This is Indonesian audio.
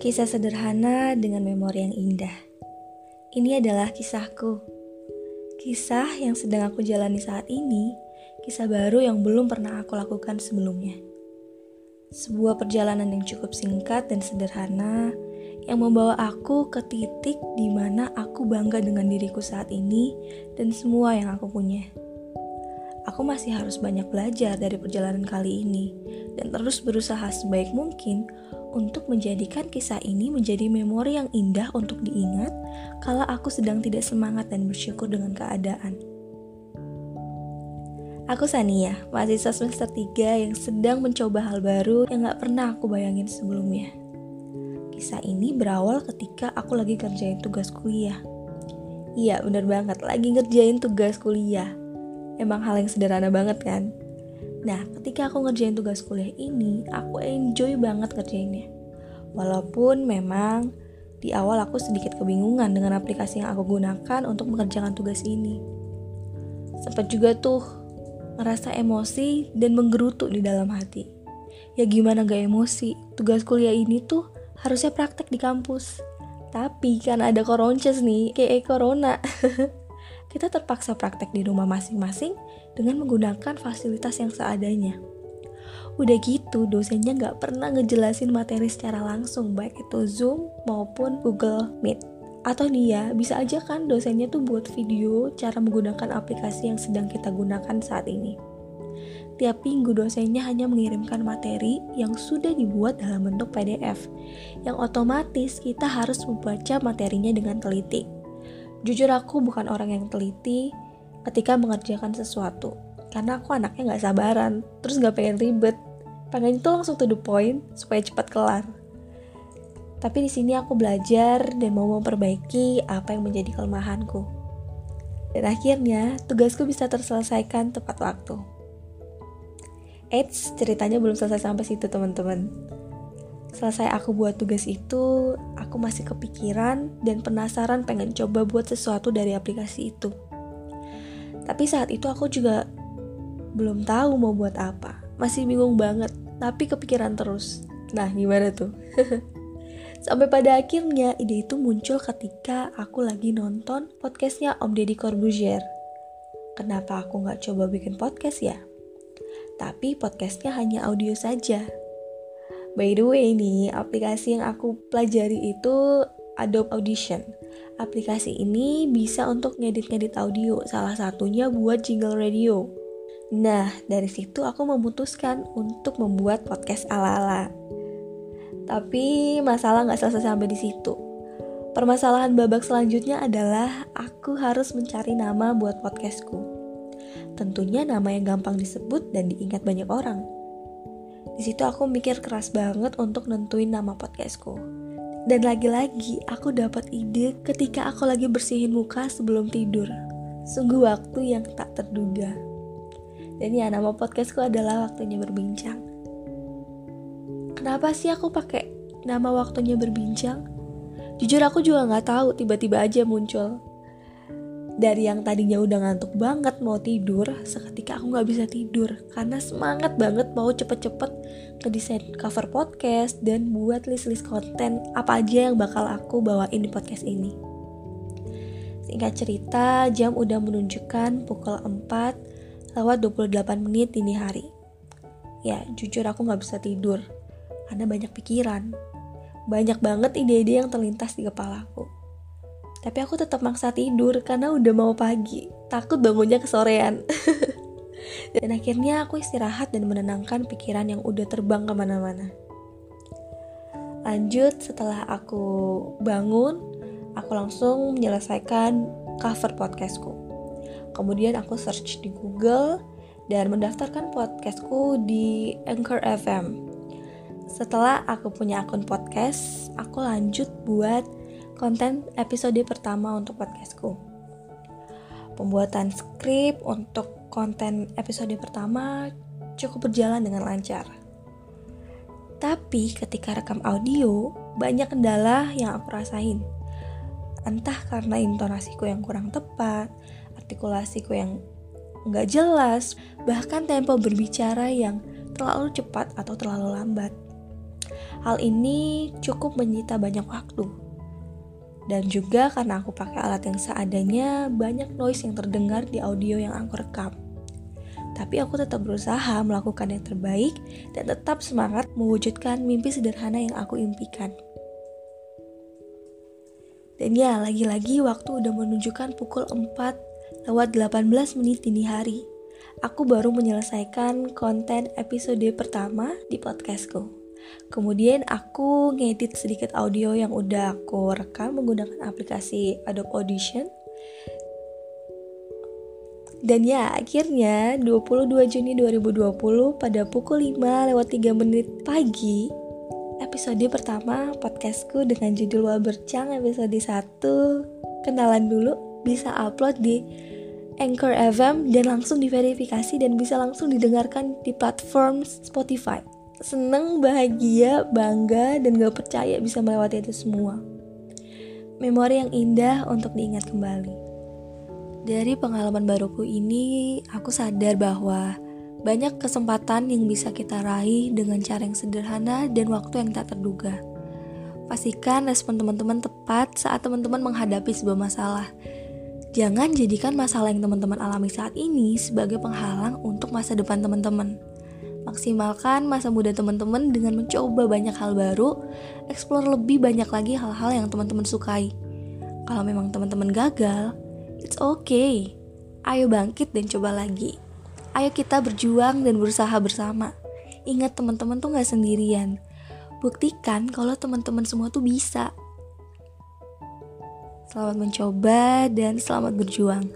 Kisah sederhana dengan memori yang indah. Ini adalah kisahku. Kisah yang sedang aku jalani saat ini, kisah baru yang belum pernah aku lakukan sebelumnya. Sebuah perjalanan yang cukup singkat dan sederhana yang membawa aku ke titik di mana aku bangga dengan diriku saat ini dan semua yang aku punya. Aku masih harus banyak belajar dari perjalanan kali ini dan terus berusaha sebaik mungkin untuk menjadikan kisah ini menjadi memori yang indah untuk diingat kalau aku sedang tidak semangat dan bersyukur dengan keadaan. Aku Sania, mahasiswa semester 3 yang sedang mencoba hal baru yang gak pernah aku bayangin sebelumnya. Kisah ini berawal ketika aku lagi kerjain tugas kuliah. Iya, bener banget, lagi ngerjain tugas kuliah. Emang hal yang sederhana banget kan? Nah, ketika aku ngerjain tugas kuliah ini, aku enjoy banget ngerjainnya. Walaupun memang di awal aku sedikit kebingungan dengan aplikasi yang aku gunakan untuk mengerjakan tugas ini. Sempat juga tuh ngerasa emosi dan menggerutu di dalam hati. Ya gimana gak emosi, tugas kuliah ini tuh harusnya praktek di kampus. Tapi kan ada koronces nih, kayak corona. kita terpaksa praktek di rumah masing-masing dengan menggunakan fasilitas yang seadanya. Udah gitu, dosennya nggak pernah ngejelasin materi secara langsung, baik itu Zoom maupun Google Meet. Atau dia bisa aja kan dosennya tuh buat video cara menggunakan aplikasi yang sedang kita gunakan saat ini. Tiap minggu dosennya hanya mengirimkan materi yang sudah dibuat dalam bentuk PDF, yang otomatis kita harus membaca materinya dengan teliti Jujur aku bukan orang yang teliti ketika mengerjakan sesuatu. Karena aku anaknya gak sabaran, terus gak pengen ribet. Pengen itu langsung to the point supaya cepat kelar. Tapi di sini aku belajar dan mau memperbaiki apa yang menjadi kelemahanku. Dan akhirnya tugasku bisa terselesaikan tepat waktu. Eits, ceritanya belum selesai sampai situ teman-teman. Selesai aku buat tugas itu, aku masih kepikiran dan penasaran pengen coba buat sesuatu dari aplikasi itu. Tapi saat itu aku juga belum tahu mau buat apa. Masih bingung banget, tapi kepikiran terus. Nah, gimana tuh? Sampai pada akhirnya ide itu muncul ketika aku lagi nonton podcastnya Om Deddy Corbuzier. Kenapa aku nggak coba bikin podcast ya? Tapi podcastnya hanya audio saja, By the way nih, aplikasi yang aku pelajari itu Adobe Audition. Aplikasi ini bisa untuk ngedit-ngedit audio, salah satunya buat jingle radio. Nah, dari situ aku memutuskan untuk membuat podcast ala-ala. Tapi masalah nggak selesai sampai di situ. Permasalahan babak selanjutnya adalah aku harus mencari nama buat podcastku. Tentunya nama yang gampang disebut dan diingat banyak orang. Di situ aku mikir keras banget untuk nentuin nama podcastku. Dan lagi-lagi aku dapat ide ketika aku lagi bersihin muka sebelum tidur. Sungguh waktu yang tak terduga. Dan ya nama podcastku adalah waktunya berbincang. Kenapa sih aku pakai nama waktunya berbincang? Jujur aku juga nggak tahu tiba-tiba aja muncul dari yang tadinya udah ngantuk banget mau tidur seketika aku nggak bisa tidur. Karena semangat banget mau cepet-cepet ngedesain cover podcast dan buat list-list konten apa aja yang bakal aku bawain di podcast ini. Singkat cerita jam udah menunjukkan pukul 4 lewat 28 menit dini hari. Ya jujur aku nggak bisa tidur. Karena banyak pikiran. Banyak banget ide-ide yang terlintas di kepalaku tapi aku tetap maksa tidur karena udah mau pagi, takut bangunnya kesorean. dan akhirnya aku istirahat dan menenangkan pikiran yang udah terbang ke mana-mana. Lanjut setelah aku bangun, aku langsung menyelesaikan cover podcastku. Kemudian aku search di Google dan mendaftarkan podcastku di Anchor FM. Setelah aku punya akun podcast, aku lanjut buat konten episode pertama untuk podcastku. Pembuatan skrip untuk konten episode pertama cukup berjalan dengan lancar. Tapi ketika rekam audio, banyak kendala yang aku rasain. Entah karena intonasiku yang kurang tepat, artikulasiku yang nggak jelas, bahkan tempo berbicara yang terlalu cepat atau terlalu lambat. Hal ini cukup menyita banyak waktu. Dan juga karena aku pakai alat yang seadanya, banyak noise yang terdengar di audio yang aku rekam. Tapi aku tetap berusaha melakukan yang terbaik dan tetap semangat mewujudkan mimpi sederhana yang aku impikan. Dan ya, lagi-lagi waktu udah menunjukkan pukul 4 lewat 18 menit dini hari. Aku baru menyelesaikan konten episode pertama di podcastku. Kemudian aku ngedit sedikit audio yang udah aku rekam menggunakan aplikasi Adobe Audition. Dan ya, akhirnya 22 Juni 2020 pada pukul 5 lewat 3 menit pagi episode pertama podcastku dengan judul Wabercang episode 1 Kenalan dulu bisa upload di Anchor FM dan langsung diverifikasi dan bisa langsung didengarkan di platform Spotify Seneng, bahagia, bangga, dan gak percaya bisa melewati itu semua Memori yang indah untuk diingat kembali Dari pengalaman baruku ini, aku sadar bahwa banyak kesempatan yang bisa kita raih dengan cara yang sederhana dan waktu yang tak terduga. Pastikan respon teman-teman tepat saat teman-teman menghadapi sebuah masalah. Jangan jadikan masalah yang teman-teman alami saat ini sebagai penghalang untuk masa depan teman-teman. Maksimalkan masa muda teman-teman dengan mencoba banyak hal baru, eksplor lebih banyak lagi hal-hal yang teman-teman sukai. Kalau memang teman-teman gagal, it's okay. Ayo bangkit dan coba lagi. Ayo kita berjuang dan berusaha bersama. Ingat teman-teman tuh gak sendirian. Buktikan kalau teman-teman semua tuh bisa. Selamat mencoba dan selamat berjuang.